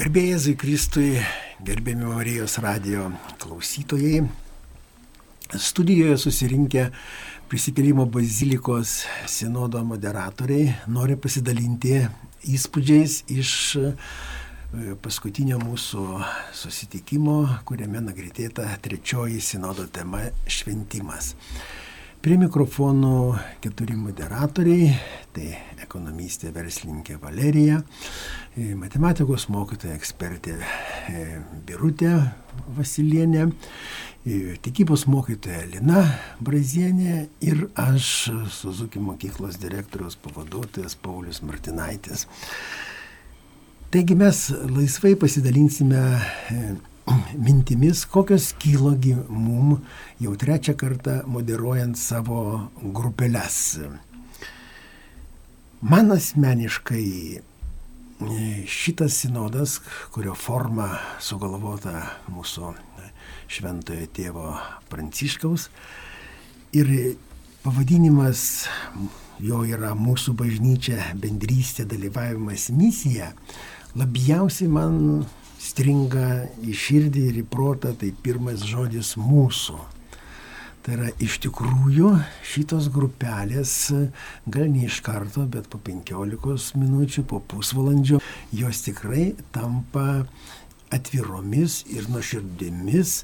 Garbėjai Kristui, gerbėmi Marijos radio klausytojai, studijoje susirinkę prisikėlimo bazilikos sinodo moderatoriai nori pasidalinti įspūdžiais iš e, paskutinio mūsų susitikimo, kuriame nagritėta trečioji sinodo tema - šventimas. Prie mikrofonų keturi moderatoriai - tai ekonomistė verslininkė Valerija, e, matematikos mokytoja ekspertė e, Birutė Vasilienė, e, tikybos mokytoja Lina Brazienė ir aš, Suzuki mokyklos direktoriaus pavaduotojas Paulius Martinaitis. Taigi mes laisvai pasidalinsime mintimis, kokios kylogi mum jau trečią kartą moderuojant savo grupelės. Man asmeniškai e, šitas sinodas, kurio forma sugalvota mūsų šventojo tėvo Pranciškaus ir pavadinimas jo yra mūsų bažnyčia, bendrystė, dalyvavimas, misija, labiausiai man stringa į širdį ir į protą, tai pirmas žodis mūsų. Tai yra iš tikrųjų šitos grupelės, gal ne iš karto, bet po 15 minučių, po pusvalandžio, jos tikrai tampa atviromis ir nuoširdėmis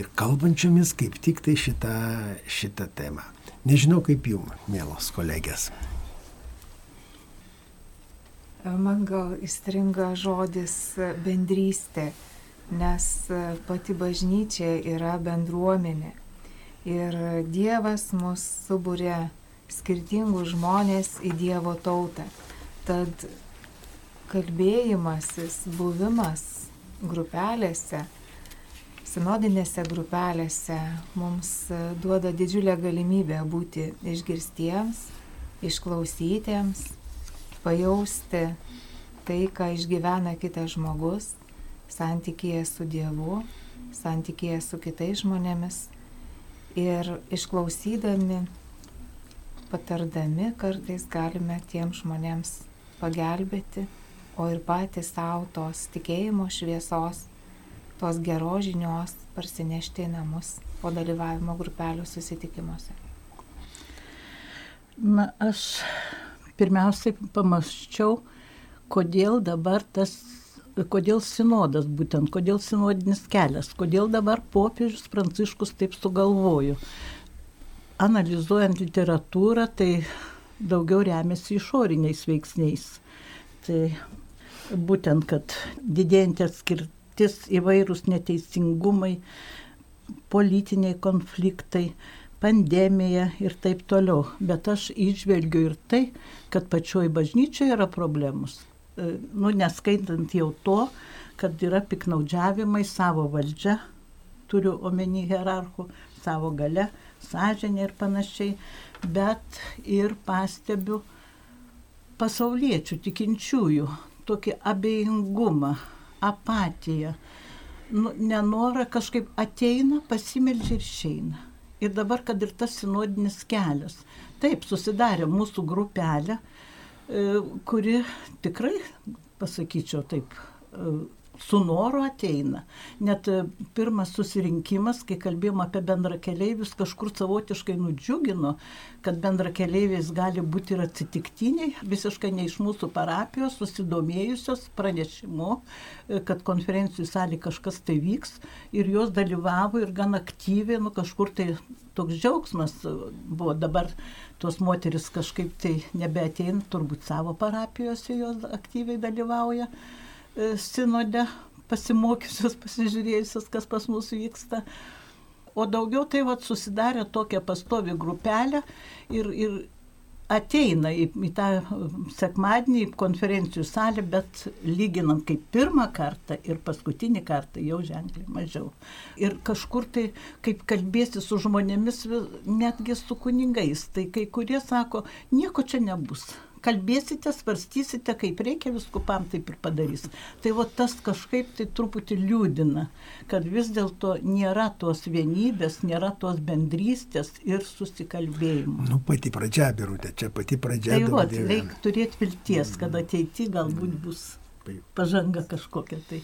ir kalbančiomis kaip tik tai šitą, šitą temą. Nežinau kaip jums, mielos kolegės. Man gal įstringa žodis bendrystė, nes pati bažnyčia yra bendruomenė. Ir Dievas mus subūrė skirtingus žmonės į Dievo tautą. Tad kalbėjimasis, buvimas grupelėse, sinodinėse grupelėse mums duoda didžiulę galimybę būti išgirstiems, išklausytiems pajausti tai, ką išgyvena kitas žmogus, santykėje su Dievu, santykėje su kitais žmonėmis ir išklausydami, patardami kartais galime tiem žmonėms pagelbėti, o ir patys savo tos tikėjimo šviesos, tos geros žinios parsinešti į namus po dalyvavimo grupelių susitikimuose. Na, aš pirmiausiai pamaščiau, kodėl dabar tas, kodėl sinodas būtent, kodėl sinodinis kelias, kodėl dabar popiežius Pranciškus taip sugalvojo. Analizuojant literatūrą, tai daugiau remiasi išoriniais veiksniais. Tai būtent, kad didėjantį atskirtis įvairūs neteisingumai, politiniai konfliktai, pandemija ir taip toliau. Bet aš išvelgiu ir tai, kad pačioj bažnyčioje yra problemus. E, nu, neskaitant jau to, kad yra piknaudžiavimai savo valdžia, turiu omeny hierarchų, savo gale, sąžinė ir panašiai, bet ir pastebiu pasauliečių, tikinčiųjų, tokį abejingumą, apatiją, nu, nenorą kažkaip ateina, pasimeldžia ir išeina ir dabar, kad ir tas sinodinis kelias. Taip, susidarė mūsų grupelė, e, kuri tikrai, pasakyčiau taip, e, su noru ateina. Net e, pirmas susirinkimas, kai kalbėjom apie bendra keleivius, kažkur savotiškai nudžiugino, kad bendra keleiviais gali būti ir atsitiktiniai, visiškai ne iš mūsų parapijos, susidomėjusios pranešimu, e, kad konferencijų salė kažkas tai vyks ir jos dalyvavo ir gan aktyviai, nu kažkur tai toks džiaugsmas buvo dabar tos moteris kažkaip tai nebeateina, turbūt savo parapijose jos aktyviai dalyvauja. E, sinode pasimokiusios, pasižiūrėjusios, kas pas mus vyksta. O daugiau tai vat, susidarė tokia pastovi grupelė ir, ir ateina į, į tą sekmadienį į konferencijų salę, bet lyginant kaip pirmą kartą ir paskutinį kartą jau ženkliai mažiau. Ir kažkur tai, kaip kalbėsi su žmonėmis, netgi su kunigais, tai kai kurie sako, nieko čia nebus kalbėsite, svarstysite, kaip reikia viskupam, taip ir padarys. Tai va tas kažkaip tai truputį liūdina, kad vis dėlto nėra tos vienybės, nėra tos bendrystės ir susikalbėjimo. Nu, pati pradžia, birutė, čia pati pradžia. Tai va, reikia turėti vilties, kad ateity galbūt bus pažanga kažkokia tai.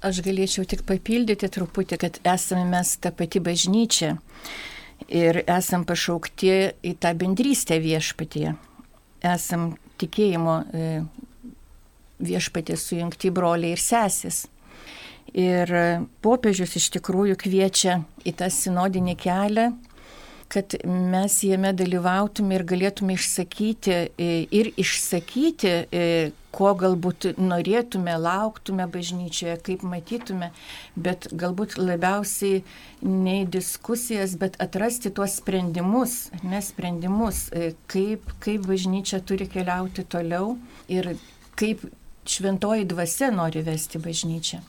Aš galėčiau tik papildyti truputį, kad esame mes ta pati bažnyčia ir esam pašaukti į tą bendrystę viešpatyje. Esam tikėjimo e, viešpatė sujungti broliai ir sesis. Ir popiežius iš tikrųjų kviečia į tą sinodinį kelią kad mes jame dalyvautume ir galėtume išsakyti e, ir išsakyti, e, ko galbūt norėtume, lauktume bažnyčioje, kaip matytume, bet galbūt labiausiai ne diskusijas, bet atrasti tuos sprendimus, nesprendimus, e, kaip, kaip bažnyčia turi keliauti toliau ir kaip šventoji dvasia nori vesti bažnyčią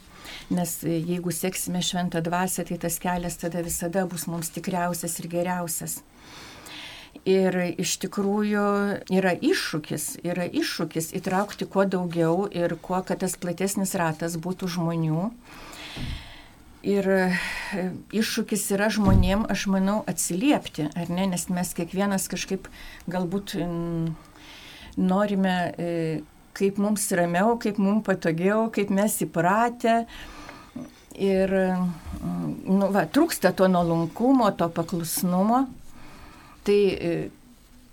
nes jeigu seksime šventą dvasę, tai tas kelias tada visada bus mums tikriausias ir geriausias. Ir iš tikrųjų yra iššūkis, yra iššūkis įtraukti kuo daugiau ir kuo, kad tas platesnis ratas būtų žmonių. Ir e, iššūkis yra žmonėm, aš manau, atsiliepti, ar ne, nes mes kiekvienas kažkaip galbūt norime, e, kaip mums ramiau, kaip mums patogiau, kaip mes įpratę, Ir nu, va, trūksta to nuolankumo, to paklusnumo. Tai e,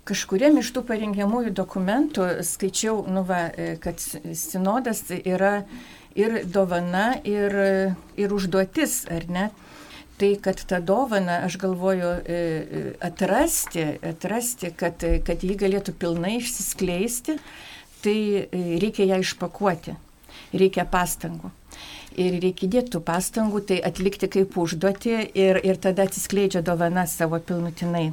kažkuriam iš tų parengiamųjų dokumentų skaičiau, nu, va, e, kad sinodas yra ir dovana, ir, ir užduotis, ar ne? Tai, kad tą dovaną, aš galvoju, e, atrasti, atrasti kad, kad jį galėtų pilnai išsiskleisti, tai reikia ją išpakuoti, reikia pastangų ir reikia įdėti tų pastangų, tai atlikti kaip užduoti ir, ir tada atsiskleidžia dovana savo pilnutinai.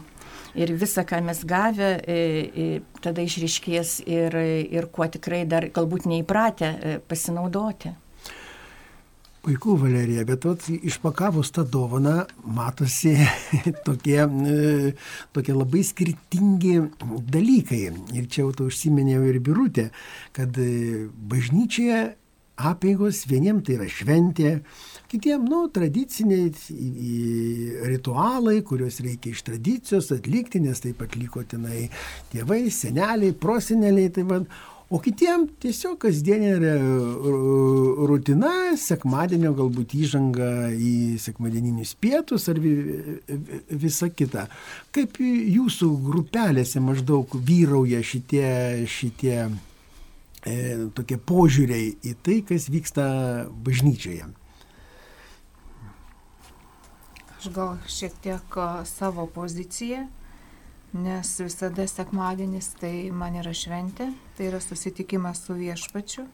Ir visa, ką mes gavę, e, e, tada išriškės ir, ir kuo tikrai dar galbūt neįpratę e, pasinaudoti. Puiku, Valerija, bet vat, išpakavus tą dovaną matosi tokie, tokie labai skirtingi dalykai. Ir čia jau to užsiminėjau ir birutė, kad bažnyčioje apėgos, vieniems tai yra šventė, kitiems, nu, tradiciniai ritualai, kuriuos reikia iš tradicijos atlikti, nes taip atliko tenai tėvai, seneliai, proseneliai, tai vad. O kitiem tiesiog kasdienė rutina, sekmadienio galbūt įžanga į sekmadieninius pietus ar visa kita. Kaip jūsų grupelėse maždaug vyrauja šitie, šitie e, tokie požiūriai į tai, kas vyksta bažnyčioje. Aš gal šiek tiek savo poziciją, nes visada sekmadienis tai man yra šventė, tai yra susitikimas su viešpačiu.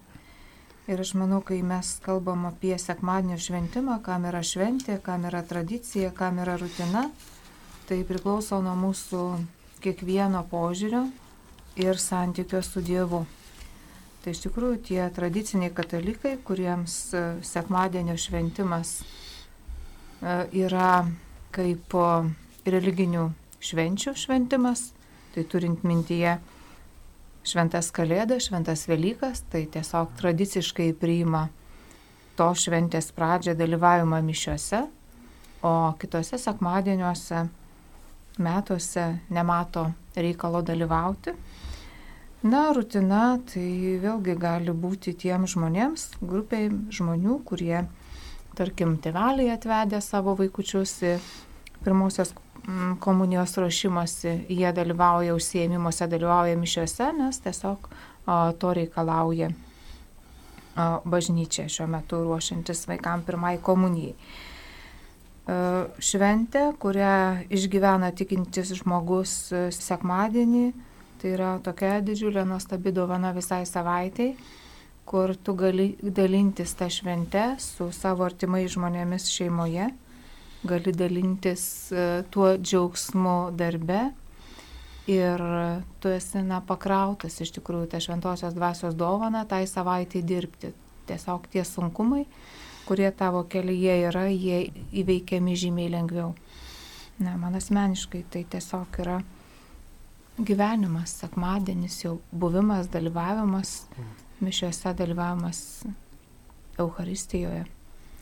Ir aš manau, kai mes kalbam apie sekmadienio šventimą, kam yra šventė, kam yra tradicija, kam yra rutina, tai priklauso nuo mūsų kiekvieno požiūrio ir santykio su Dievu. Tai iš tikrųjų tie tradiciniai katalikai, kuriems e, sekmadienio šventimas e, yra kaip religinių švenčių šventimas, tai turint mintyje šventas Kalėdas, šventas Velykas, tai tiesiog tradiciškai priima to šventės pradžią dalyvavimą mišiuose, o kitose sekmadieniuose metuose nemato reikalo dalyvauti. Na, rutina tai vėlgi gali būti tiem žmonėms, grupiai žmonių, kurie, tarkim, tėveliai atvedė savo vaikučius į pirmosios komunijos ruošimasi, jie dalyvauja užsiemimuose, dalyvauja mišiuose, nes tiesiog to reikalauja bažnyčia šiuo metu ruošiantis vaikam pirmai komunijai. O, šventė, kurią išgyvena tikintis žmogus sekmadienį, Tai yra tokia didžiulė nuostabi dovana visai savaitai, kur tu gali dalintis tą šventę su savo artimai žmonėmis šeimoje, gali dalintis e, tuo džiaugsmu darbe ir tu esi na, pakrautas iš tikrųjų tą šventosios dvasios dovaną tai savaitai dirbti. Tiesiog tie sunkumai, kurie tavo kelyje yra, jie įveikiami žymiai lengviau. Na, man asmeniškai tai tiesiog yra gyvenimas, sekmadienis, jau buvimas, dalyvavimas, mišiuose dalyvavimas Euharistijoje.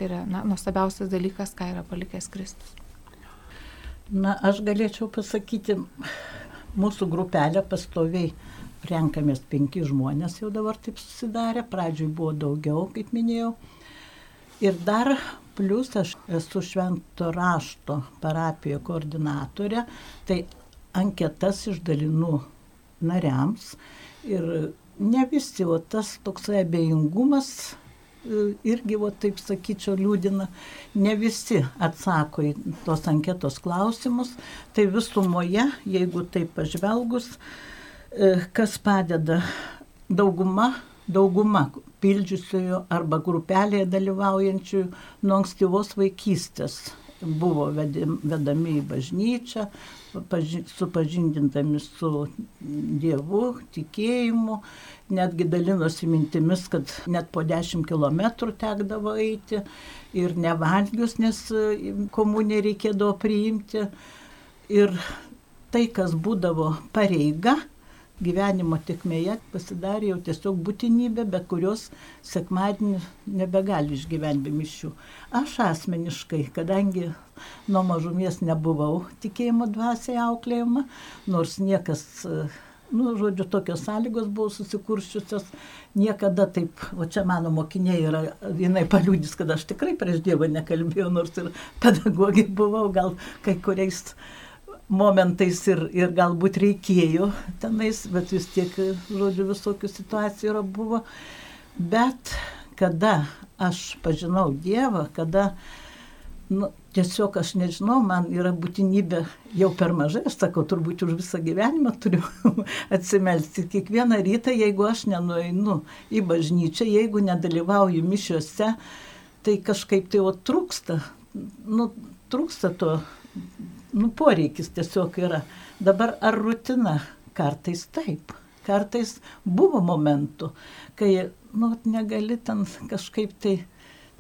Tai yra na, nuostabiausias dalykas, ką yra palikęs Kristus. Na, aš galėčiau pasakyti, mūsų grupelė pastoviai renkamės penki žmonės jau dabar taip susidarė, pradžioj buvo daugiau, kaip minėjau. Ir dar plus aš esu švento rašto parapijo koordinatorė, tai anketas išdalinu nariams ir ne visi, o tas toksai abejingumas irgi, o taip sakyčiau, liūdina, ne visi atsako į tos anketos klausimus, tai visumoje, jeigu taip pažvelgus, e, kas padeda dauguma, dauguma pildžiusiųjų arba grupelėje dalyvaujančių nuo ankstyvos vaikystės buvo vedami į bažnyčią, supažindintami su Dievu, tikėjimu, netgi dalinosi mintimis, kad net po 10 km tekdavo eiti ir nevalgius, nes komunė reikėdavo priimti. Ir tai, kas būdavo pareiga, gyvenimo tikmėje pasidarė jau tiesiog būtinybė, be kurios sekmadienį nebegali išgyventi be mišių. Aš asmeniškai, kadangi nuo mažumės nebuvau tikėjimo dvasiai auklėjama, nors niekas, nu, žodžiu, tokios sąlygos buvo susikurščiusios, niekada taip, o čia mano mokiniai yra, jinai paliūdys, kad aš tikrai prieš Dievą nekalbėjau, nors ir pedagogė buvau, gal kai kuriais momentais ir, ir galbūt reikėjo tenais, bet vis tiek, žodžiu, visokių situacijų yra buvo. Bet kada aš pažinau Dievą, kada nu, tiesiog aš nežinau, man yra būtinybė jau per mažai, aš sakau, turbūt už visą gyvenimą turiu atsimelsti. Kiekvieną rytą, jeigu aš nenueinu į bažnyčią, jeigu nedalyvauju mišiuose, tai kažkaip tai o trūksta, nu, trūksta to nu, poreikis tiesiog yra. Dabar ar rutina? Kartais taip. Kartais buvo momentų, kai, nu, negali ten kažkaip tai,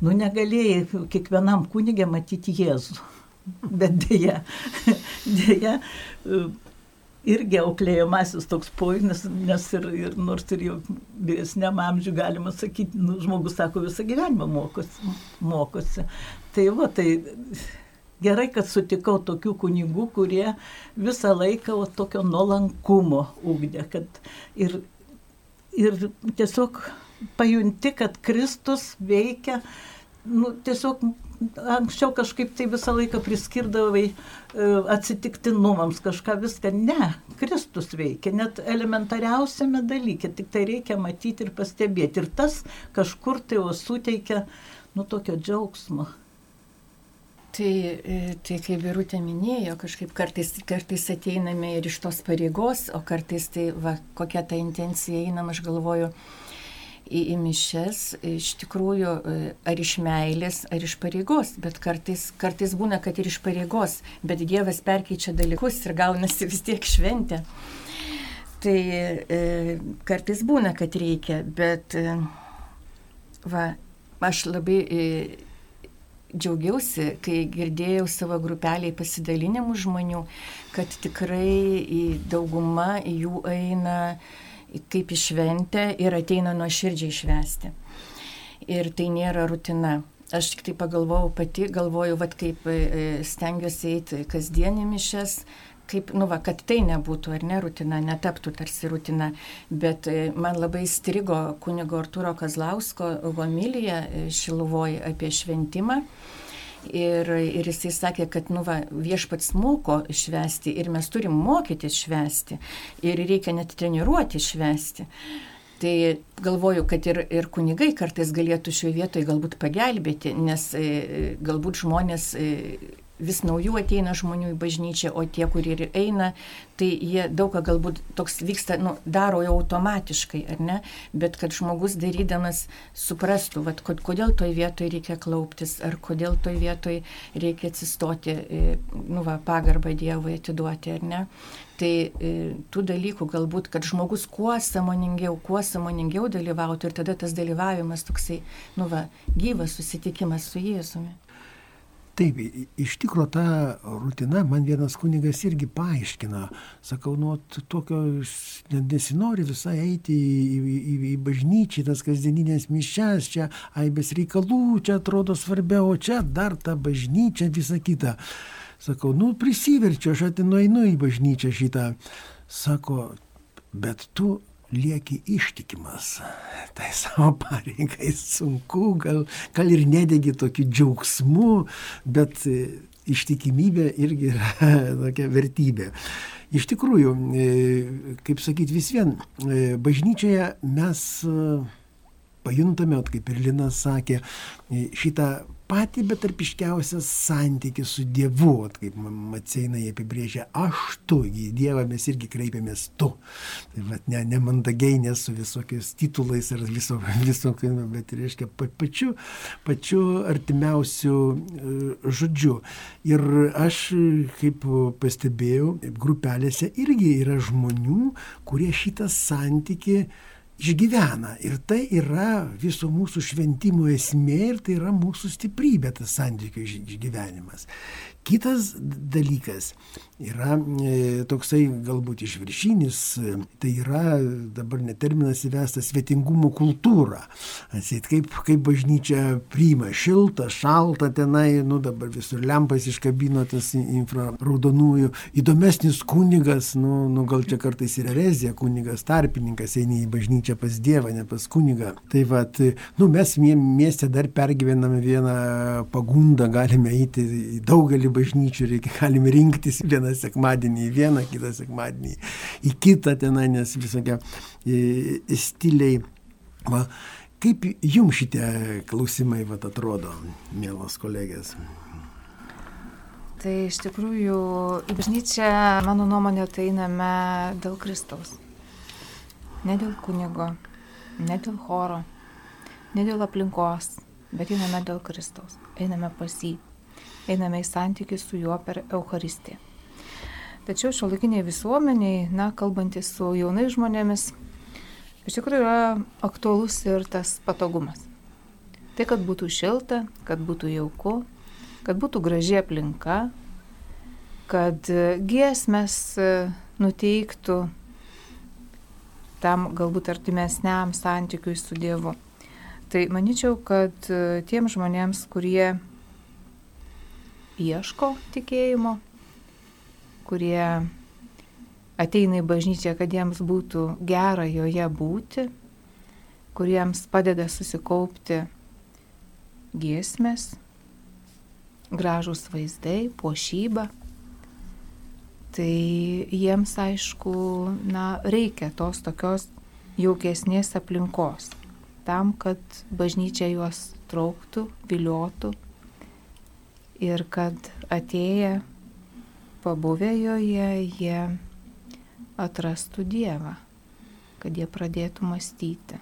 nu, negalėjai kiekvienam kunigė matyti Jėzų. Bet dėja, dėja, irgi auklėjamasis toks pojinas, nes ir, ir nors ir jau vyresniam amžiui galima sakyti, nu, žmogus sako, visą gyvenimą mokosi. mokosi. Tai va, tai gerai, kad sutikau tokių kunigų, kurie visą laiką o, tokio nuolankumo ugdė. Ir, ir tiesiog pajunti, kad Kristus veikia, nu, tiesiog anksčiau kažkaip tai visą laiką priskirdavai e, atsitiktinumams kažką viską. Ne, Kristus veikia, net elementariausiame dalyke, tik tai reikia matyti ir pastebėti. Ir tas kažkur tai suteikia, nu, tokio džiaugsmo. Tai, e, tai kaip Virutė minėjo, kažkaip kartais, kartais ateiname ir iš tos pareigos, o kartais tai, va, kokia ta intencija einam, aš galvoju, į, į mišes, iš tikrųjų, e, ar iš meilės, ar iš pareigos, bet kartais, kartais būna, kad ir iš pareigos, bet Dievas perkeičia dalykus ir gaunasi vis tiek šventė. Tai e, kartais būna, kad reikia, bet e, va, aš labai... E, džiaugiausi, kai girdėjau savo grupeliai pasidalinimų žmonių, kad tikrai dauguma jų eina kaip išventę ir ateina nuo širdžiai švesti. Ir tai nėra rutina. Aš tik tai pagalvojau pati, galvoju, vad kaip e, stengiuosi eiti kasdienį mišes, kaip, nu va, kad tai nebūtų ar ne rutina, netaptų tarsi rutina, bet e, man labai strigo kunigo Arturo Kazlausko homilija e, Šiluvoje apie šventimą. Ir, ir jisai sakė, kad nu, va, viešpats moko švesti ir mes turim mokytis švesti ir reikia net treniruoti švesti. Tai galvoju, kad ir, ir kunigai kartais galėtų šioje vietoje galbūt pagelbėti, nes e, galbūt žmonės e, vis naujų ateina žmonių į bažnyčią, o tie, kurie ir eina, tai jie daug ką galbūt toks vyksta, nu, daro jau automatiškai, ar ne, bet kad žmogus darydamas suprastų, vat, kodėl toj vietoj reikia klauptis, ar kodėl toj vietoj reikia atsistoti, e, nu, va, pagarbą Dievui atiduoti, ar ne. Tai e, tų dalykų galbūt, kad žmogus kuo samoningiau, kuo samoningiau dalyvautų ir tada tas dalyvavimas toksai, nu va, gyvas susitikimas su Jėzumi. Taip, iš tikrųjų ta rutina man vienas kunigas irgi paaiškina. Sakau, nu, tokio nesinori visai eiti į, į, į, į bažnyčią, tas kasdieninės mišes, čia aibės reikalų, čia atrodo svarbiau, o čia dar ta bažnyčia, visa kita. Sakau, nu, prisiverčiu, aš atinu einu į bažnyčią šitą. Sako, bet tu lieki ištikimas. Tai savo pareigai sunku, gal, gal ir nedegi tokiu džiaugsmu, bet ištikimybė irgi yra tokia vertybė. Iš tikrųjų, kaip sakyti, vis vien bažnyčioje mes pajuntame, kaip ir Linas sakė, šitą patį betarpiškiausią santykį su Dievu, kaip Maceinai apibrėžia, aš tu, į Dievą mes irgi kreipiamės tu. Tai vat, ne, ne mandagiai, ne su visokiais titulais ar viso, visokiu, bet reiškia pačiu, pačiu artimiausiu e, žodžiu. Ir aš, kaip pastebėjau, grupelėse irgi yra žmonių, kurie šitą santykį išgyvena. Ir tai yra viso mūsų šventimo esmė ir tai yra mūsų stiprybė, tas santykių išgyvenimas. Kitas dalykas yra e, toksai galbūt išviršinis, tai yra dabar neterminas įvestas svetingumo kultūra. Atsit, kaip, kaip bažnyčia priima šiltą, šaltą tenai, nu dabar visur lempas iškabino tas infraraudonųjų. Įdomesnis kunigas, nu, nu gal čia kartais ir erezija, kunigas tarpininkas eini į bažnyčią pas Dievą, ne pas kunigą. Tai vad, nu mes mieste dar pergyvename vieną pagundą, galime eiti į daugelį bažnyčių, reikia, galime rinktis vieną sekmadienį į vieną, kitą sekmadienį į kitą tenai, nes visokie stiliai. Va, kaip jums šitie klausimai vat, atrodo, mielos kolegės? Tai iš tikrųjų į bažnyčią, mano nuomonė, tai einame dėl Kristaus. Ne dėl kunigo, ne dėl choro, ne dėl aplinkos, bet einame dėl Kristaus. Einame pas jį. Einame į santykių su juo per Eucharistiją. Tačiau šiuolaikiniai visuomeniai, na, kalbantys su jaunais žmonėmis, iš tikrųjų yra aktualus ir tas patogumas. Tai, kad būtų šilta, kad būtų jauku, kad būtų graži aplinka, kad giesmės nuteiktų tam galbūt artimesniam santykiui su Dievu. Tai manyčiau, kad tiem žmonėms, kurie ieško tikėjimo, kurie ateina į bažnyčią, kad jiems būtų gera joje būti, kuriems padeda susikaupti giesmės, gražūs vaizdai, puošyba. Tai jiems aišku, na, reikia tos tokios jaukesnės aplinkos, tam, kad bažnyčia juos trauktų, viliotų ir kad atėję pabuvę joje, jie atrastų Dievą, kad jie pradėtų mąstyti,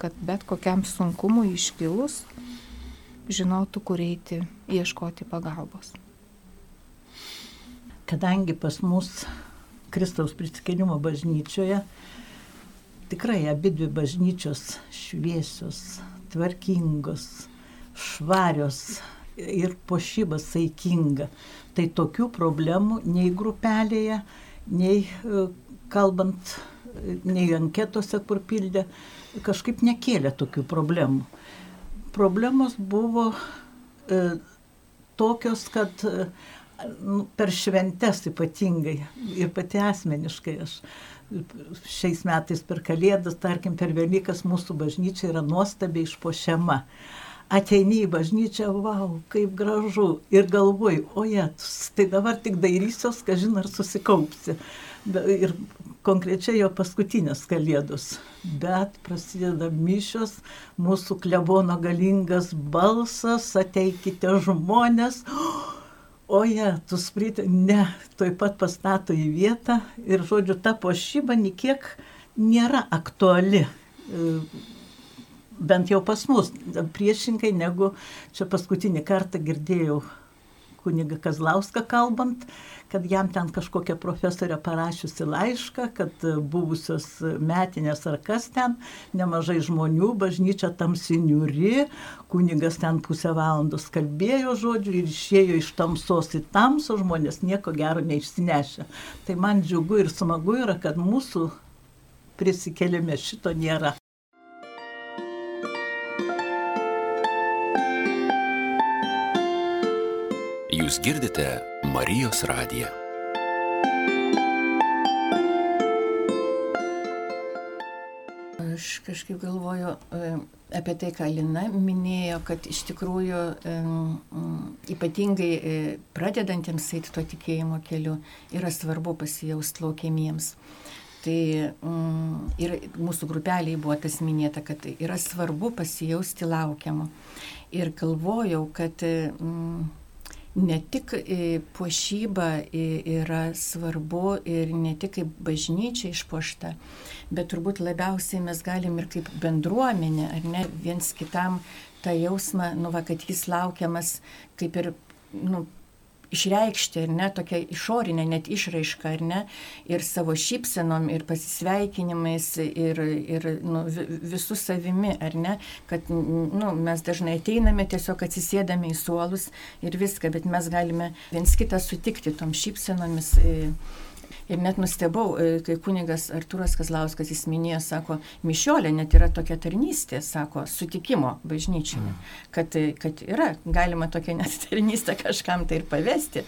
kad bet kokiam sunkumui iškilus žinotų, kur eiti ieškoti pagalbos. Kadangi pas mus Kristaus prisikėlimo bažnyčioje tikrai abi dvi bažnyčios šviesios, tvarkingos, švarios ir pošyba saikinga, Tai tokių problemų nei grupelėje, nei e, kalbant, nei anketose, kur pildė, kažkaip nekėlė tokių problemų. Problemos buvo e, tokios, kad e, nu, per šventes ypatingai ir pati asmeniškai aš šiais metais per Kalėdas, tarkim, per Velykas mūsų bažnyčia yra nuostabiai išpošiama ateini į bažnyčią, wow, kaip gražu. Ir galvoju, o jėtus, tai dabar tik dairysios, kažin ar susikaupsi. Ir konkrečiai jo paskutinės kalėdos. Bet prasideda mišios, mūsų klebono galingas balsas, ateikite žmonės. O jie, tu spriti, ne, toj pat pastato į vietą ir, žodžiu, ta pošyba niekiek nėra aktuali bent jau pas mus, priešingai negu čia paskutinį kartą girdėjau kuniga Kazlauską kalbant, kad jam ten kažkokia profesorė parašiusi laišką, kad buvusios metinės ar kas ten, nemažai žmonių, bažnyčia tamsi niuri, kunigas ten pusę valandos kalbėjo žodžiu ir išėjo iš tamsos į tamsą, žmonės nieko gero neišsinešė. Tai man džiugu ir smagu yra, kad mūsų prisikėlėme šito nėra. Girdite Marijos radiją. aš kažkaip galvoju e, apie tai, ką Lina minėjo, kad iš tikrųjų e, ypatingai e, pradedantiems eiti to tikėjimo keliu yra svarbu pasijausti laukiamiems. Tai mm, ir mūsų grupeliai buvo tas minėta, kad yra svarbu pasijausti laukiamu. Ir galvojau, kad mm, ne tik puošyba yra svarbu ir ne tik kaip bažnyčia išpuošta, bet turbūt labiausiai mes galim ir kaip bendruomenė, ar ne, viens kitam tą jausmą, nu, va, kad jis laukiamas kaip ir, nu, išreikšti, ar ne, tokia išorinė net išraiška, ar ne, ir savo šypsenom, ir pasisveikinimais, ir, ir nu, visų savimi, ar ne, kad nu, mes dažnai ateiname, tiesiog atsisėdame į suolus ir viską, bet mes galime viens kitą sutikti tom šypsenomis. E, Ir net nustebau, e, kai kunigas Arturas Kazlauskas jis minėjo, sako, mišiolė net yra tokia tarnystė, sako, sutikimo bažnyčiai, mm. kad, kad yra, galima tokią net tarnystę kažkam tai ir pavesti.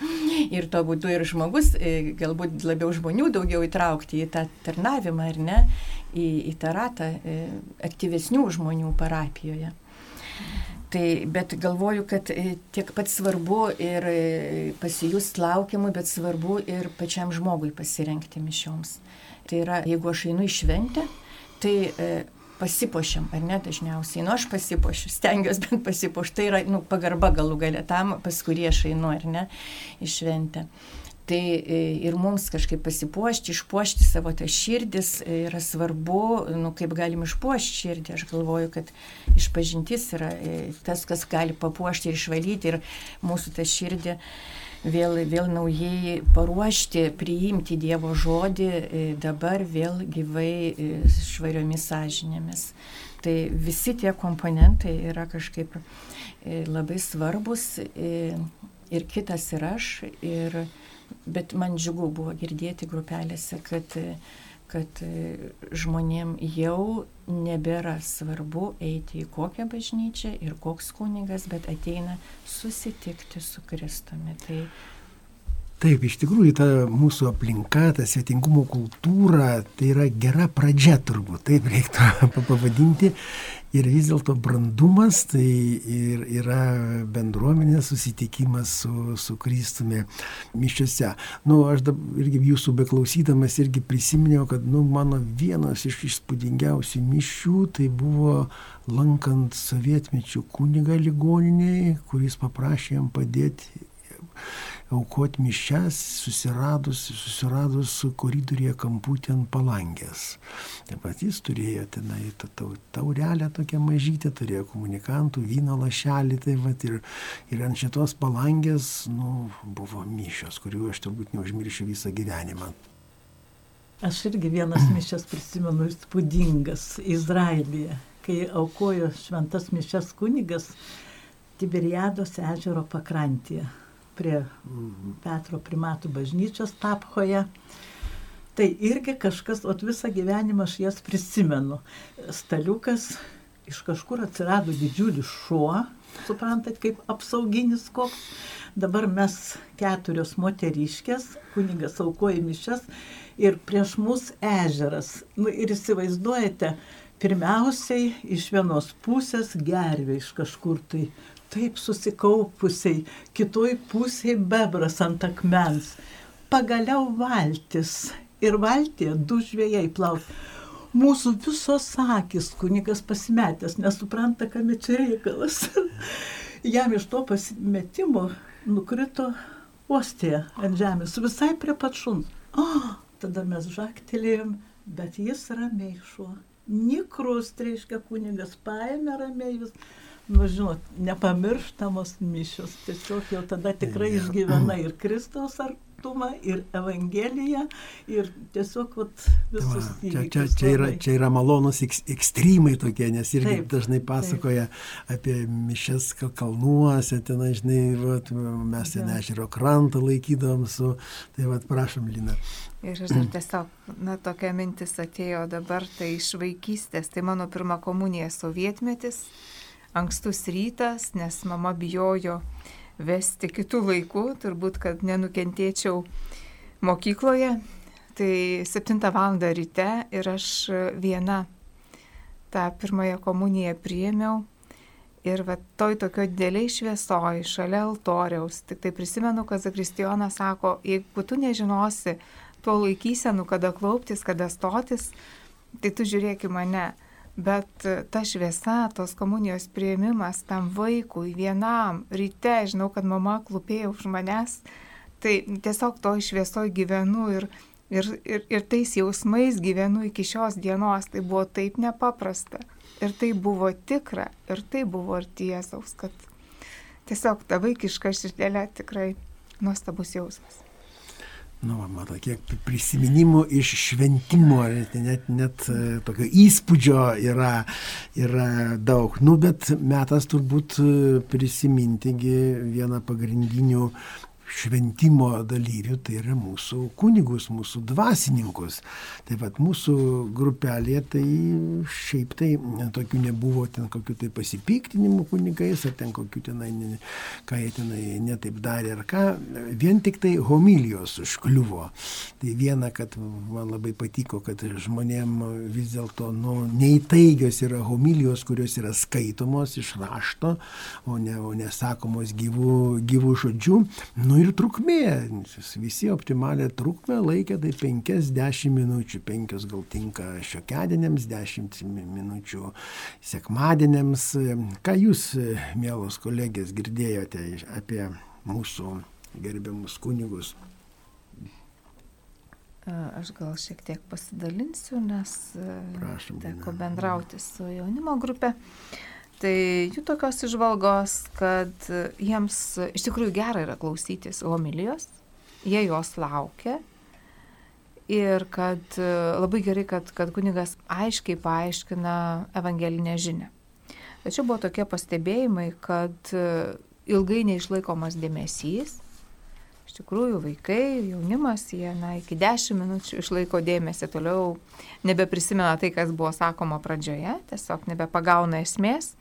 Ir to būdu ir žmogus, e, galbūt labiau žmonių daugiau įtraukti į tą tarnavimą, ar ne, į, į tą ratą e, aktyvesnių žmonių parapijoje. Tai, bet galvoju, kad e, tiek pat svarbu ir e, pasijust laukiamu, bet svarbu ir pačiam žmogui pasirenkti mišioms. Tai yra, jeigu aš einu į šventę, tai e, pasipošiam, ar ne dažniausiai. Nu, aš pasipošiu, stengiuosi bent pasipošti. Tai yra nu, pagarba galų galę tam, pas kurį aš einu, ar ne, į šventę. Tai e, ir mums kažkaip pasipuošti, išpuošti savo tą širdis e, yra svarbu, nu, kaip galim išpuošti širdį. Aš galvoju, kad išpažintis yra e, tas, kas gali papuošti ir išvalyti ir mūsų tą širdį vėl, vėl naujai paruošti, priimti Dievo žodį, dabar vėl gyvai švariomis sąžinėmis. Tai visi tie komponentai yra kažkaip labai svarbus ir kitas ir aš. Ir, Bet man džiugu buvo girdėti grupelėse, kad, kad žmonėm jau nebėra svarbu eiti į kokią bažnyčią ir koks kunigas, bet ateina susitikti su Kristumi. Tai Taip, iš tikrųjų, ta mūsų aplinka, ta svetingumo kultūra, tai yra gera pradžia turbūt, taip reiktų pavadinti. Ir vis dėlto brandumas tai ir yra bendruomenės susitikimas su, su Kristumi mišiuose. Nu, aš dabar irgi jūsų beklausydamas irgi prisiminiau, kad nu, mano vienas iš įspūdingiausių mišių tai buvo lankant sovietmečių kunigą ligoniniai, kuris paprašė jam padėti aukoti mišes, susiradus, susiradus koridoriuje kamputį ant palangės. Taip pat jis turėjo tenai taurelę tokią mažytę, turėjo komunikantų, vyno lašelį, tai va, ir, ir ant šitos palangės nu, buvo mišios, kurių aš turbūt neužmiršiu visą gyvenimą. Aš irgi vienas mišes prisimenu įspūdingas Izraelyje, kai aukojo šventas mišes kunigas Tiberiados ežero pakrantėje prie Petro primatų bažnyčios Taphoje. Tai irgi kažkas, o visą gyvenimą aš jas prisimenu. Staliukas iš kažkur atsirado didžiulis šuo, suprantat, kaip apsauginis koks. Dabar mes keturios moteriškės, kunigas aukoja mišes ir prieš mus ežeras. Nu, ir įsivaizduojate, pirmiausiai iš vienos pusės gervė iš kažkur tai taip susikaupusiai, kitoj pusėje bebras ant akmens. Pagaliau valtis ir valtie du žvėjai plauk. Mūsų visos akis kunigas pasimetęs, nesupranta, kam čia reikalas. Jam iš to pasimetimo nukrito ostė ant žemės, visai prie pačuns. O, oh, tada mes žaktelėjom, bet jis ramiai šuo. Nikrus, reiškia, kunigas paėmė ramiai vis nu žinot, nepamirštamos mišios. Tiesiog jau tada tikrai ja. išgyvena ir Kristaus artumą, ir Evangeliją, ir tiesiog vat, visus Va, čia, čia, čia, yra, čia yra malonus ekstremai tokie, nes irgi taip, dažnai pasakoja taip. apie mišes kalnuose, ten, žinai, vat, mes ten ežero krantą laikydom su, tai vad prašom, Lina. Ir aš dar tiesiog, na, tokia mintis atėjo dabar, tai iš vaikystės, tai mano pirma komunija sovietmetis ankstus rytas, nes mama bijojo vesti kitų laikų, turbūt, kad nenukentėčiau mokykloje. Tai 7 val. ryte ir aš viena tą pirmąją komuniją priėmiau ir va toj tokio dideliai šviesoj, šalia altoriaus, tik tai prisimenu, kad Zakristijonas sako, jeigu tu nežinosi tuo laikysenų, kada klauptis, kada stotis, tai tu žiūrėk į mane. Bet ta šviesa, tos komunijos prieimimas tam vaikui vienam ryte, žinau, kad mama klupėjo už manęs, tai tiesiog to šviesoj gyvenu ir, ir, ir, ir tais jausmais gyvenu iki šios dienos. Tai buvo taip nepaprasta. Ir tai buvo tikra, ir tai buvo ir tiesaus, kad tiesiog ta vaikiška širdelė tikrai nuostabus jausmas. Nu, va, mato, kiek prisiminimų iš šventimo, net, net e, tokio įspūdžio yra, yra daug. Nu, bet metas turbūt e, prisimintigi vieną pagrindinių šventimo dalyvių, tai yra mūsų kunigus, mūsų dvasininkus. Tai vad mūsų grupelė, tai šiaip tai tokių nebuvo ten kokių tai pasipiktinimų kunigais, ar ten kokių tenai, ką jie tenai netaip darė, ar ką, vien tik tai homilijos užkliuvo. Tai viena, kad man labai patiko, kad žmonėm vis dėlto nu, neįtaigios yra homilijos, kurios yra skaitomos iš rašto, o ne, o nesakomos gyvų, gyvų žodžių. Nu ir trukmė, visi optimalią trukmę laikė tai 50 minučių, 5 gal tinka šiokedienėms, 10 minučių sekmadienėms. Ką jūs, mielos kolegės, girdėjote apie mūsų gerbiamus kunigus? Aš gal šiek tiek pasidalinsiu, nes Prašom, teko bendrauti su jaunimo grupė. Tai jų tokios išvalgos, kad jiems iš tikrųjų gerai yra klausytis homilijos, jie jos laukia ir kad labai gerai, kad, kad kunigas aiškiai paaiškina evangelinę žinę. Tačiau buvo tokie pastebėjimai, kad ilgai neišlaikomas dėmesys. Iš tikrųjų, vaikai, jaunimas, jie na, iki 10 minučių išlaiko dėmesį, toliau nebeprisimena tai, kas buvo sakoma pradžioje, tiesiog nebepagauna esmės.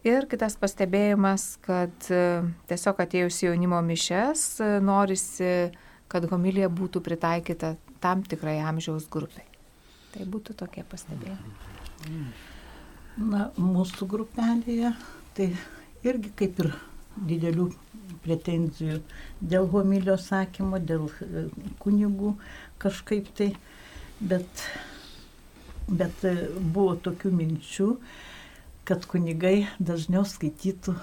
Ir kitas pastebėjimas, kad e, tiesiog atėjus į jaunimo mišes e, norisi, kad homilija būtų pritaikyta tam tikrai amžiaus grupiai. Tai būtų tokie pastebėjimai. Na, mūsų grupelėje tai irgi kaip ir didelių pretenzijų dėl homilijos sakymo, dėl e, kunigų kažkaip tai, bet, bet buvo tokių minčių, kad kunigai dažniau skaitytų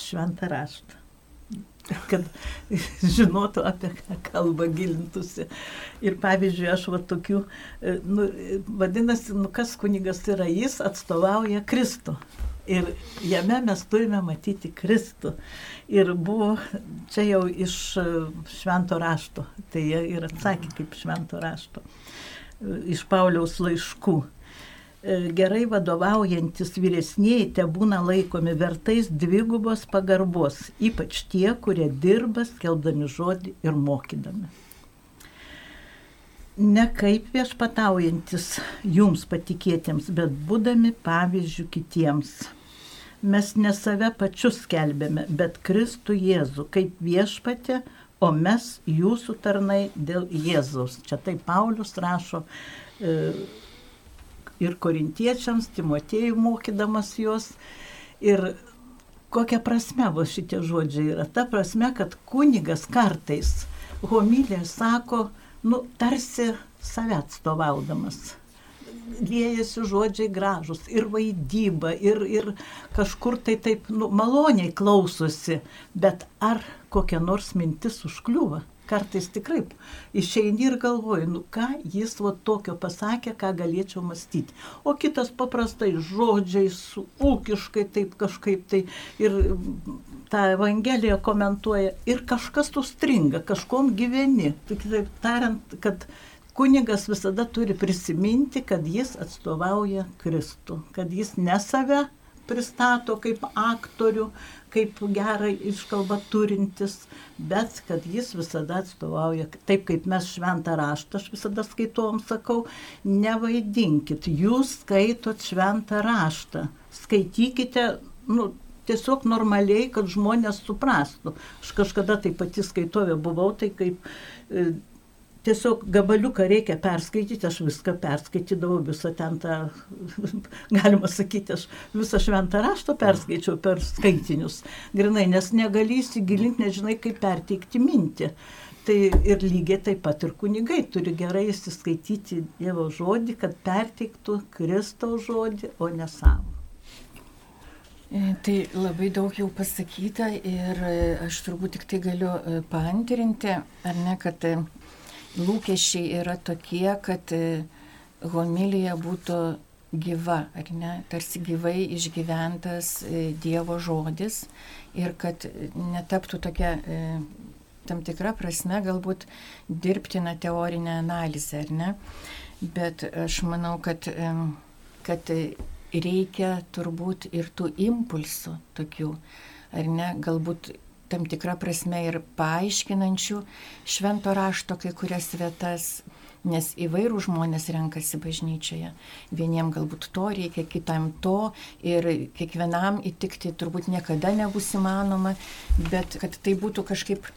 šventą raštą. Kad žinotų, apie ką kalba, gilintųsi. Ir pavyzdžiui, aš va tokių, e, nu, vadinasi, nu, kas kunigas yra, jis atstovauja Kristų. Ir jame mes turime matyti Kristų. Ir buvo čia jau iš e, švento rašto. Tai jie ir atsakė kaip švento rašto. E, Iš Pauliaus laiškų gerai vadovaujantis vyresnieji te būna laikomi vertais dvigubos pagarbos, ypač tie, kurie dirba skelbdami žodį ir mokydami. Ne kaip viešpataujantis jums patikėtiems, bet būdami pavyzdžių kitiems. Mes ne save pačius skelbėme, bet Kristų Jėzų kaip viešpatė, o mes jūsų tarnai dėl Jėzaus. Čia tai Paulius rašo. E, ir korintiečiams, Timotėjų mokydamas juos. Ir kokia prasme va šitie žodžiai yra? Ta prasme, kad kunigas kartais homilė sako, nu, tarsi save atstovaudamas. Liejasi žodžiai gražus ir vaidyba, ir, ir kažkur tai taip nu, maloniai klausosi, bet ar kokia nors mintis užkliūva? Kartais tikrai išeini ir galvoji, nu ką jis va tokio pasakė, ką galėčiau mąstyti. O kitas paprastai žodžiais, ūkiškai taip kažkaip tai ir tą Evangeliją komentuoja ir kažkas užstringa, kažkom gyveni. Taip tariant, kad kunigas visada turi prisiminti, kad jis atstovauja Kristų, kad jis ne save pristato kaip aktorių, kaip gerą iškalbą turintis, bet kad jis visada atstovauja, taip kaip mes šventą raštą, aš visada skaitom, sakau, nevaidinkit, jūs skaitot šventą raštą, skaitykite, nu, tiesiog normaliai, kad žmonės suprastų. Aš kažkada tai pati skaitovė buvau, tai kaip e, tiesiog gabaliuką reikia perskaityti, aš viską perskaitydavau, visą ten tą, galima sakyti, aš visą šventą raštą perskaičiau per skaitinius. Grinai, nes negali įsigilinti, nežinai, kaip perteikti mintį. Tai ir lygiai taip pat ir kunigai turi gerai įsiskaityti Dievo žodį, kad perteiktų Kristaus žodį, o ne savo. E, tai labai daug jau pasakyta ir e, aš turbūt tik tai galiu e, paantrinti, ar ne, kad lūkesčiai yra tokie, kad homilija būtų gyva, ar ne, tarsi gyvai išgyventas Dievo žodis ir kad netaptų tokia tam tikra prasme galbūt dirbtina teorinė analizė, ar ne? Bet aš manau, kad, kad reikia turbūt ir tų impulsų tokių, ar ne, galbūt tam tikrą prasme ir paaiškinančių švento rašto kai kurias vietas, nes įvairių žmonės renkasi bažnyčioje. Vieniem galbūt to reikia, kitam to ir kiekvienam įtikti turbūt niekada nebus įmanoma, bet kad tai būtų kažkaip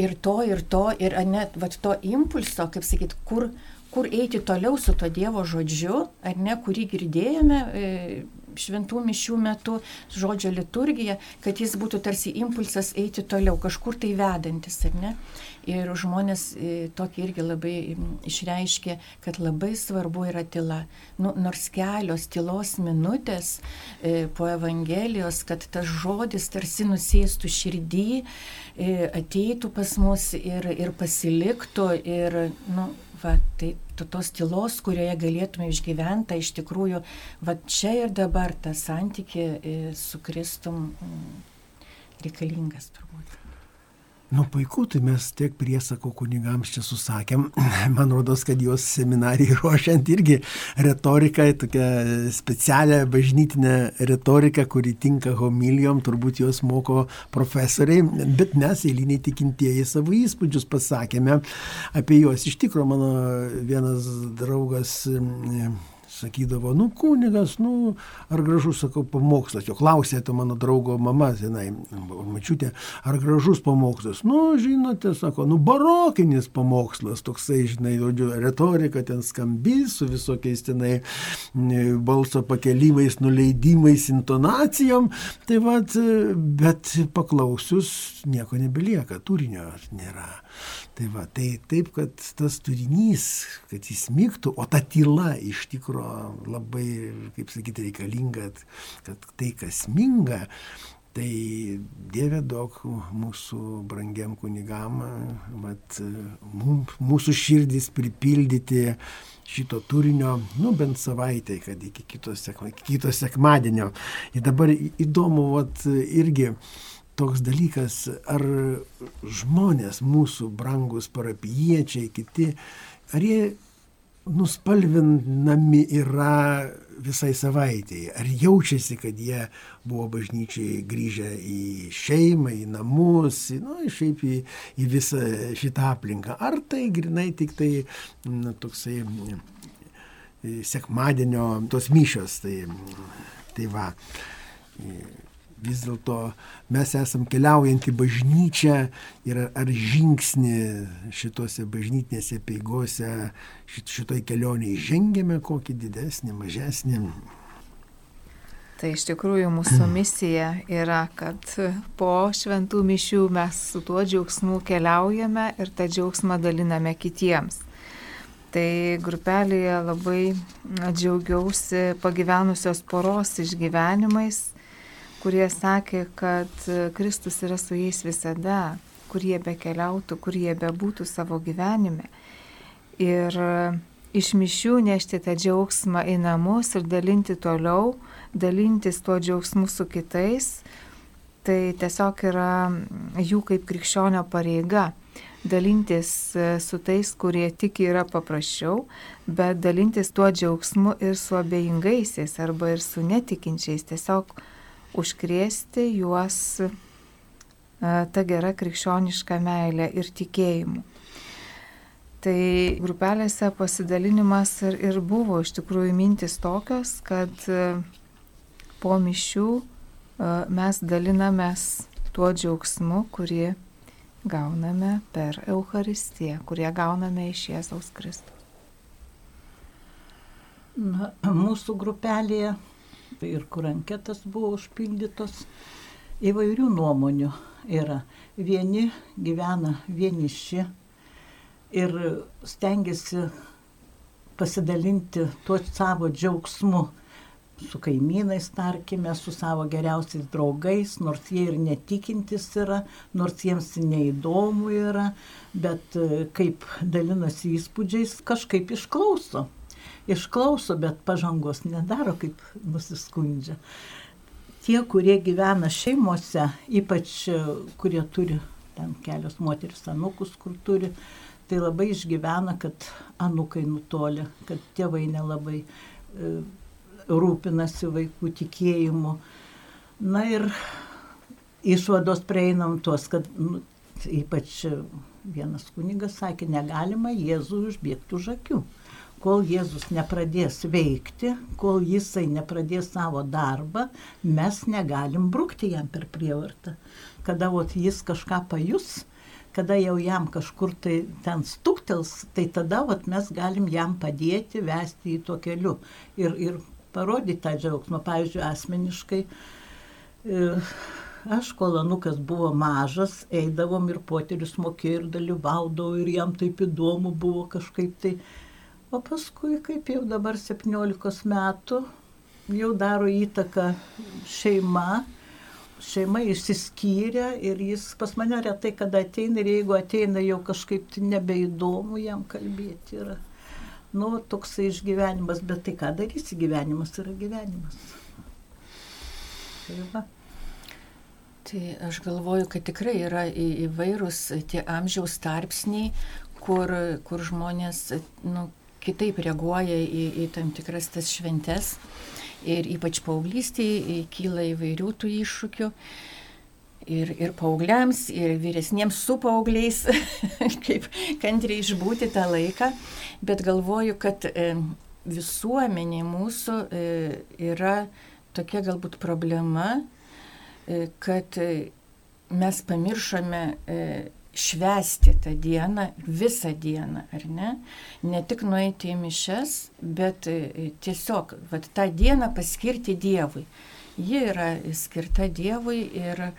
ir to, ir to, ir net vat, to impulso, kaip sakyt, kur, kur eiti toliau su to Dievo žodžiu, ar ne, kurį girdėjome e, šventų mišių metu, žodžio liturgija, kad jis būtų tarsi impulsas eiti toliau, kažkur tai vedantis, ar ne? Ir žmonės e, tokį irgi labai išreiškė, kad labai svarbu yra tyla. Nu, nors kelios tylos minutės e, po Evangelijos, kad tas žodis tarsi nusėstų širdį, e, ateitų pas mus ir, ir pasiliktų. Ir, nu, va, tai tos tylos, kurioje galėtume išgyventi, iš tikrųjų, va čia ir dabar tas santyki su Kristum reikalingas turbūt. Nu puiku, tai mes tiek priesako kunigams čia susakėm. Man rodos, kad juos seminarijai ruošiant irgi retoriką, tokią specialią bažnytinę retoriką, kuri tinka homilijom, turbūt juos moko profesoriai, bet mes eiliniai tikintieji savo įspūdžius pasakėme apie juos. Iš tikrųjų, mano vienas draugas sakydavo, nu kunigas, nu ar gražus, sakau, pamokslas. Jo klausė to mano draugo mama, senai, mačiutė, ar gražus pamokslas. Nu, žinote, sako, nu barokinis pamokslas, toksai, žinai, žodžiu, retorika ten skambys su visokiais tenai balso pakelimais, nuleidimais, intonacijom. Tai vad, bet paklausius nieko nebelieka, turinio nėra. Tai va, tai taip, kad tas turinys, kad jis mygtų, o ta tyla iš tikro labai, kaip sakyti, reikalinga, kad tai, kas minga, tai Dieve daug mūsų brangiam kunigam, mat, mūsų širdis pripildyti šito turinio, nu bent savaitę, kad iki kito, sek, kito sekmadienio. Ir dabar įdomu, vat, irgi, toks dalykas, ar žmonės, mūsų brangus parapiečiai, kiti, ar jie nuspalvinami yra visai savaitėjai, ar jaučiasi, kad jie buvo bažnyčiai grįžę į šeimą, į namus, į, nu, šiaip į, į visą šitą aplinką, ar tai grinai tik tai na, toksai sekmadienio tos mišios, tai, tai va vis dėlto mes esam keliaujanti bažnyčia ir ar žingsnį šitose bažnytinėse peigose šitoj kelioniai žengėme kokį didesnį, mažesnį. Tai iš tikrųjų mūsų misija yra, kad po šventų mišių mes su tuo džiaugsmu keliaujame ir tą džiaugsmą daliname kitiems. Tai grupelėje labai džiaugiausi pagyvenusios poros išgyvenimais kurie sakė, kad Kristus yra su jais visada, kur jie bekeliautų, kur jie bebūtų savo gyvenime. Ir iš mišių nešti tą džiaugsmą į namus ir dalinti toliau, dalintis tuo džiaugsmu su kitais, tai tiesiog yra jų kaip krikščionio pareiga. Dalintis su tais, kurie tik yra paprasčiau, bet dalintis tuo džiaugsmu ir su abejingaisiais arba ir su netikinčiais. Tiesiog užkrėsti juos e, tą gerą krikščionišką meilę ir tikėjimu. Tai grupelėse pasidalinimas ir, ir buvo iš tikrųjų mintis tokios, kad e, po mišių e, mes dalinamės tuo džiaugsmu, kurį gauname per Eucharistiją, kurie gauname iš Jėzaus Kristus. Mūsų grupelėje ir kur anketas buvo užpildytos, įvairių nuomonių yra. Vieni gyvena vieniši ir stengiasi pasidalinti tuo savo džiaugsmu su kaimynais, tarkime, su savo geriausiais draugais, nors jie ir netikintis yra, nors jiems neįdomu yra, bet e, kaip dalinasi įspūdžiais, kažkaip išklauso. Išklauso, bet pažangos nedaro, kaip nusiskundžia. Tie, kurie gyvena šeimose, ypač e, kurie turi ten kelios moteris anukus, kur turi, tai labai išgyvena, kad anukai nutolė, kad tėvai nelabai e, rūpinasi vaikų tikėjimu. Na ir išvados prieinam tuos, kad nu, ypač vienas kunigas sakė, negalima Jėzų užbėgti už akių. Kol Jėzus nepradės veikti, kol jisai nepradės savo darbą, mes negalim brukti jam per prievartą. Kada ot, jis kažką pajus, kada jau jam kažkur tai ten stuktels, tai tada vat, mes galim jam padėti, vesti į to keliu ir, ir parodyti tą džiaugsmą. Pavyzdžiui, asmeniškai, e, aš kol anukas buvo mažas, eidavom ir poterius mokėjau ir dalyvaudavau ir jam taip įdomu buvo kažkaip tai. O paskui, kaip jau dabar 17 metų, jau daro įtaką šeima, šeima išsiskyrė ir jis pas mane retai kada ateina ir jeigu ateina jau kažkaip tai nebeįdomu jam kalbėti yra nu, toksai išgyvenimas, bet tai ką darysi, gyvenimas yra gyvenimas. Tai va. Tai aš galvoju, kad tikrai yra įvairūs tie amžiaus tarpsniai, kur, kur žmonės nu, kitaip reaguoja į, į tam tikras tas šventes. Ir ypač paauglystėje kyla įvairių tų iššūkių. Ir, ir paaugliams, ir vyresniems su paaugliais, kaip kantriai išbūti tą laiką, bet galvoju, kad e, visuomenė mūsų e, yra tokia galbūt problema, e, kad mes pamiršome švesti tą dieną, visą dieną, ar ne? Ne tik nueiti į mišes, bet tiesiog vat, tą dieną paskirti Dievui. Ji yra skirta Dievui ir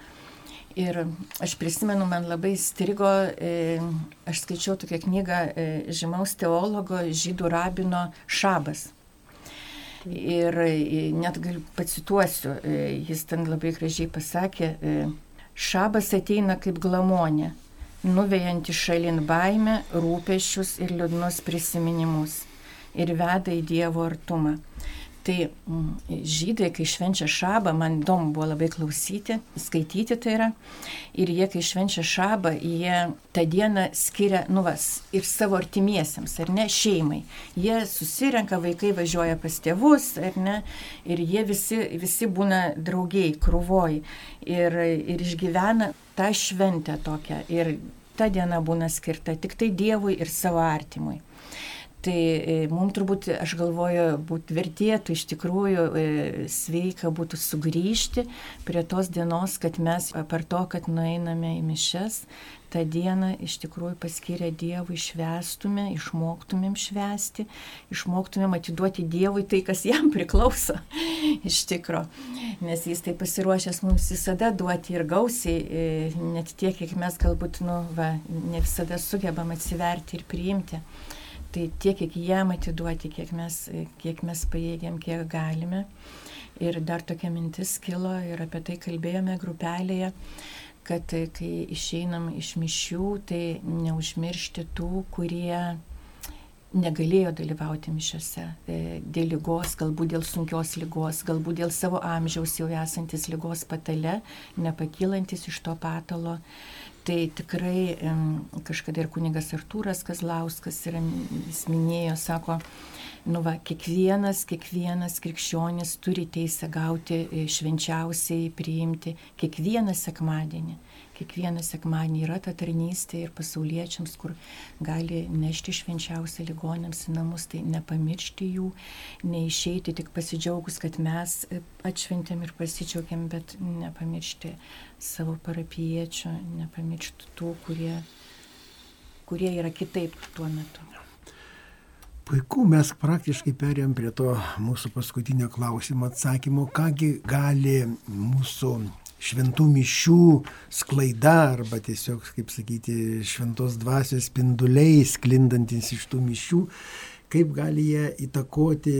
Ir aš prisimenu, man labai strigo, e, aš skaičiau tokią knygą e, žymaus teologo žydų rabino Šabas. Ir e, net gal pacituosiu, jis ten labai gražiai pasakė, Šabas ateina kaip glamonė, nuvejanti šalin baimę, rūpešius ir liūdnus prisiminimus ir veda į Dievo artumą. Tai mm, žydai, kai švenčia šabą, man įdomu buvo labai klausyti, skaityti tai yra. Ir jie, kai švenčia šabą, jie tą dieną skiria, nu vas, ir savo artimiesiems, ar ne, šeimai. Jie susirenka, vaikai važiuoja pas tėvus, ar ne, ir jie visi, visi būna draugiai, krūvoj. Ir, ir išgyvena tą šventę tokią. Ir ta diena būna skirta tik tai Dievui ir savo artimui. Tai e, mums turbūt, aš galvoju, būt vertėtų iš tikrųjų e, sveika būtų sugrįžti prie tos dienos, kad mes per to, kad nueiname į mišes, tą dieną iš tikrųjų paskiria Dievui švestume, išmoktumėm švesti, išmoktumėm atiduoti Dievui tai, kas jam priklauso iš tikro. Nes jis tai pasiruošęs mums visada duoti ir gausiai, e, net tiek, kiek mes galbūt, nu, va, ne visada sugebam atsiverti ir priimti. Tai tiek, kiek jam atiduoti, kiek mes, kiek mes pajėgiam, kiek galime. Ir dar tokia mintis kilo ir apie tai kalbėjome grupelėje, kad kai išeinam iš mišių, tai neužmiršti tų, kurie negalėjo dalyvauti mišiuose e, dėl lygos, galbūt dėl sunkios lygos, galbūt dėl savo amžiaus jau esantis lygos patale, nepakylantis iš to patalo. Tai tikrai kažkada ir kunigas Artūras Kazlauskas yra, jis minėjo, sako, nu va, kiekvienas, kiekvienas krikščionis turi teisę gauti e, švenčiausiai priimti kiekvieną sekmadienį. Kiekvieną sekmanį yra ta tarnystė ir pasauliečiams, kur gali nešti švenčiausią ligonėms į namus, tai nepamiršti jų, neišeiti tik pasidžiaugus, kad mes atšventėm ir pasidžiaugiam, bet nepamiršti savo parapiečių, nepamiršti tų, kurie, kurie yra kitaip tuo metu. Puiku, mes praktiškai perėm prie to mūsų paskutinio klausimo atsakymo, kągi gali mūsų šventų mišių sklaida arba tiesiog, kaip sakyti, šventos dvasios spinduliai sklindantis iš tų mišių, kaip gali jie įtakoti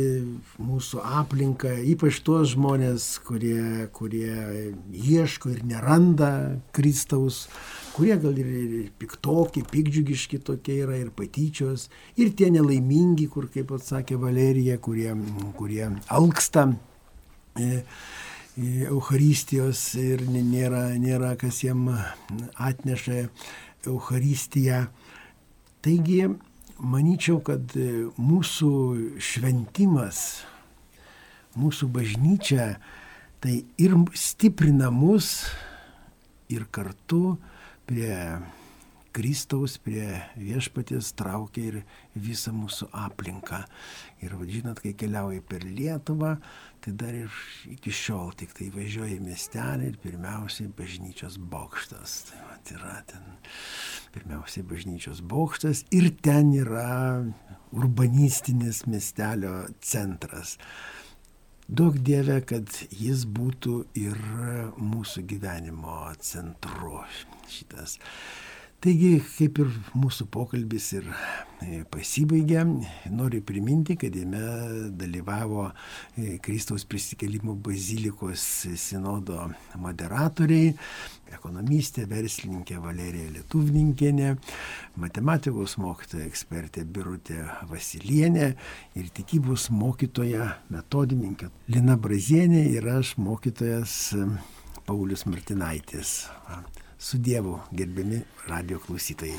mūsų aplinką, ypač tuos žmonės, kurie, kurie ieško ir neranda Kristaus, kurie gal ir, ir piktokie, pikdžiugiški tokie yra ir patyčios, ir tie nelaimingi, kur, kaip atsakė Valerija, kurie, kurie alksta. E, Eucharistijos ir nėra, nėra kas jiem atneša Eucharistiją. Taigi, manyčiau, kad mūsų šventimas, mūsų bažnyčia, tai ir stiprina mus, ir kartu prie Kristaus prie viešpatės traukia ir visą mūsų aplinką. Ir žinot, kai keliauji per Lietuvą, tai dar ir iki šiol tik tai važiuoji miestelį ir pirmiausiai bažnyčios bokštas. Tai vat, yra ten pirmiausiai bažnyčios bokštas ir ten yra urbanistinis miestelio centras. Daug dievė, kad jis būtų ir mūsų gyvenimo centru šitas. Taigi, kaip ir mūsų pokalbis ir e, pasibaigė, noriu priminti, kad jame dalyvavo e, Kristaus prisikelimo bazilikos sinodo moderatoriai, ekonomistė, verslininkė Valerija Lietuvninkienė, matematikos mokytoja ekspertė Birutė Vasilienė ir tikybos mokytoja metodininkė Lina Brazienė ir aš mokytojas Paulius Martinaitis. Su Dievu, gerbiami radio klausytojai.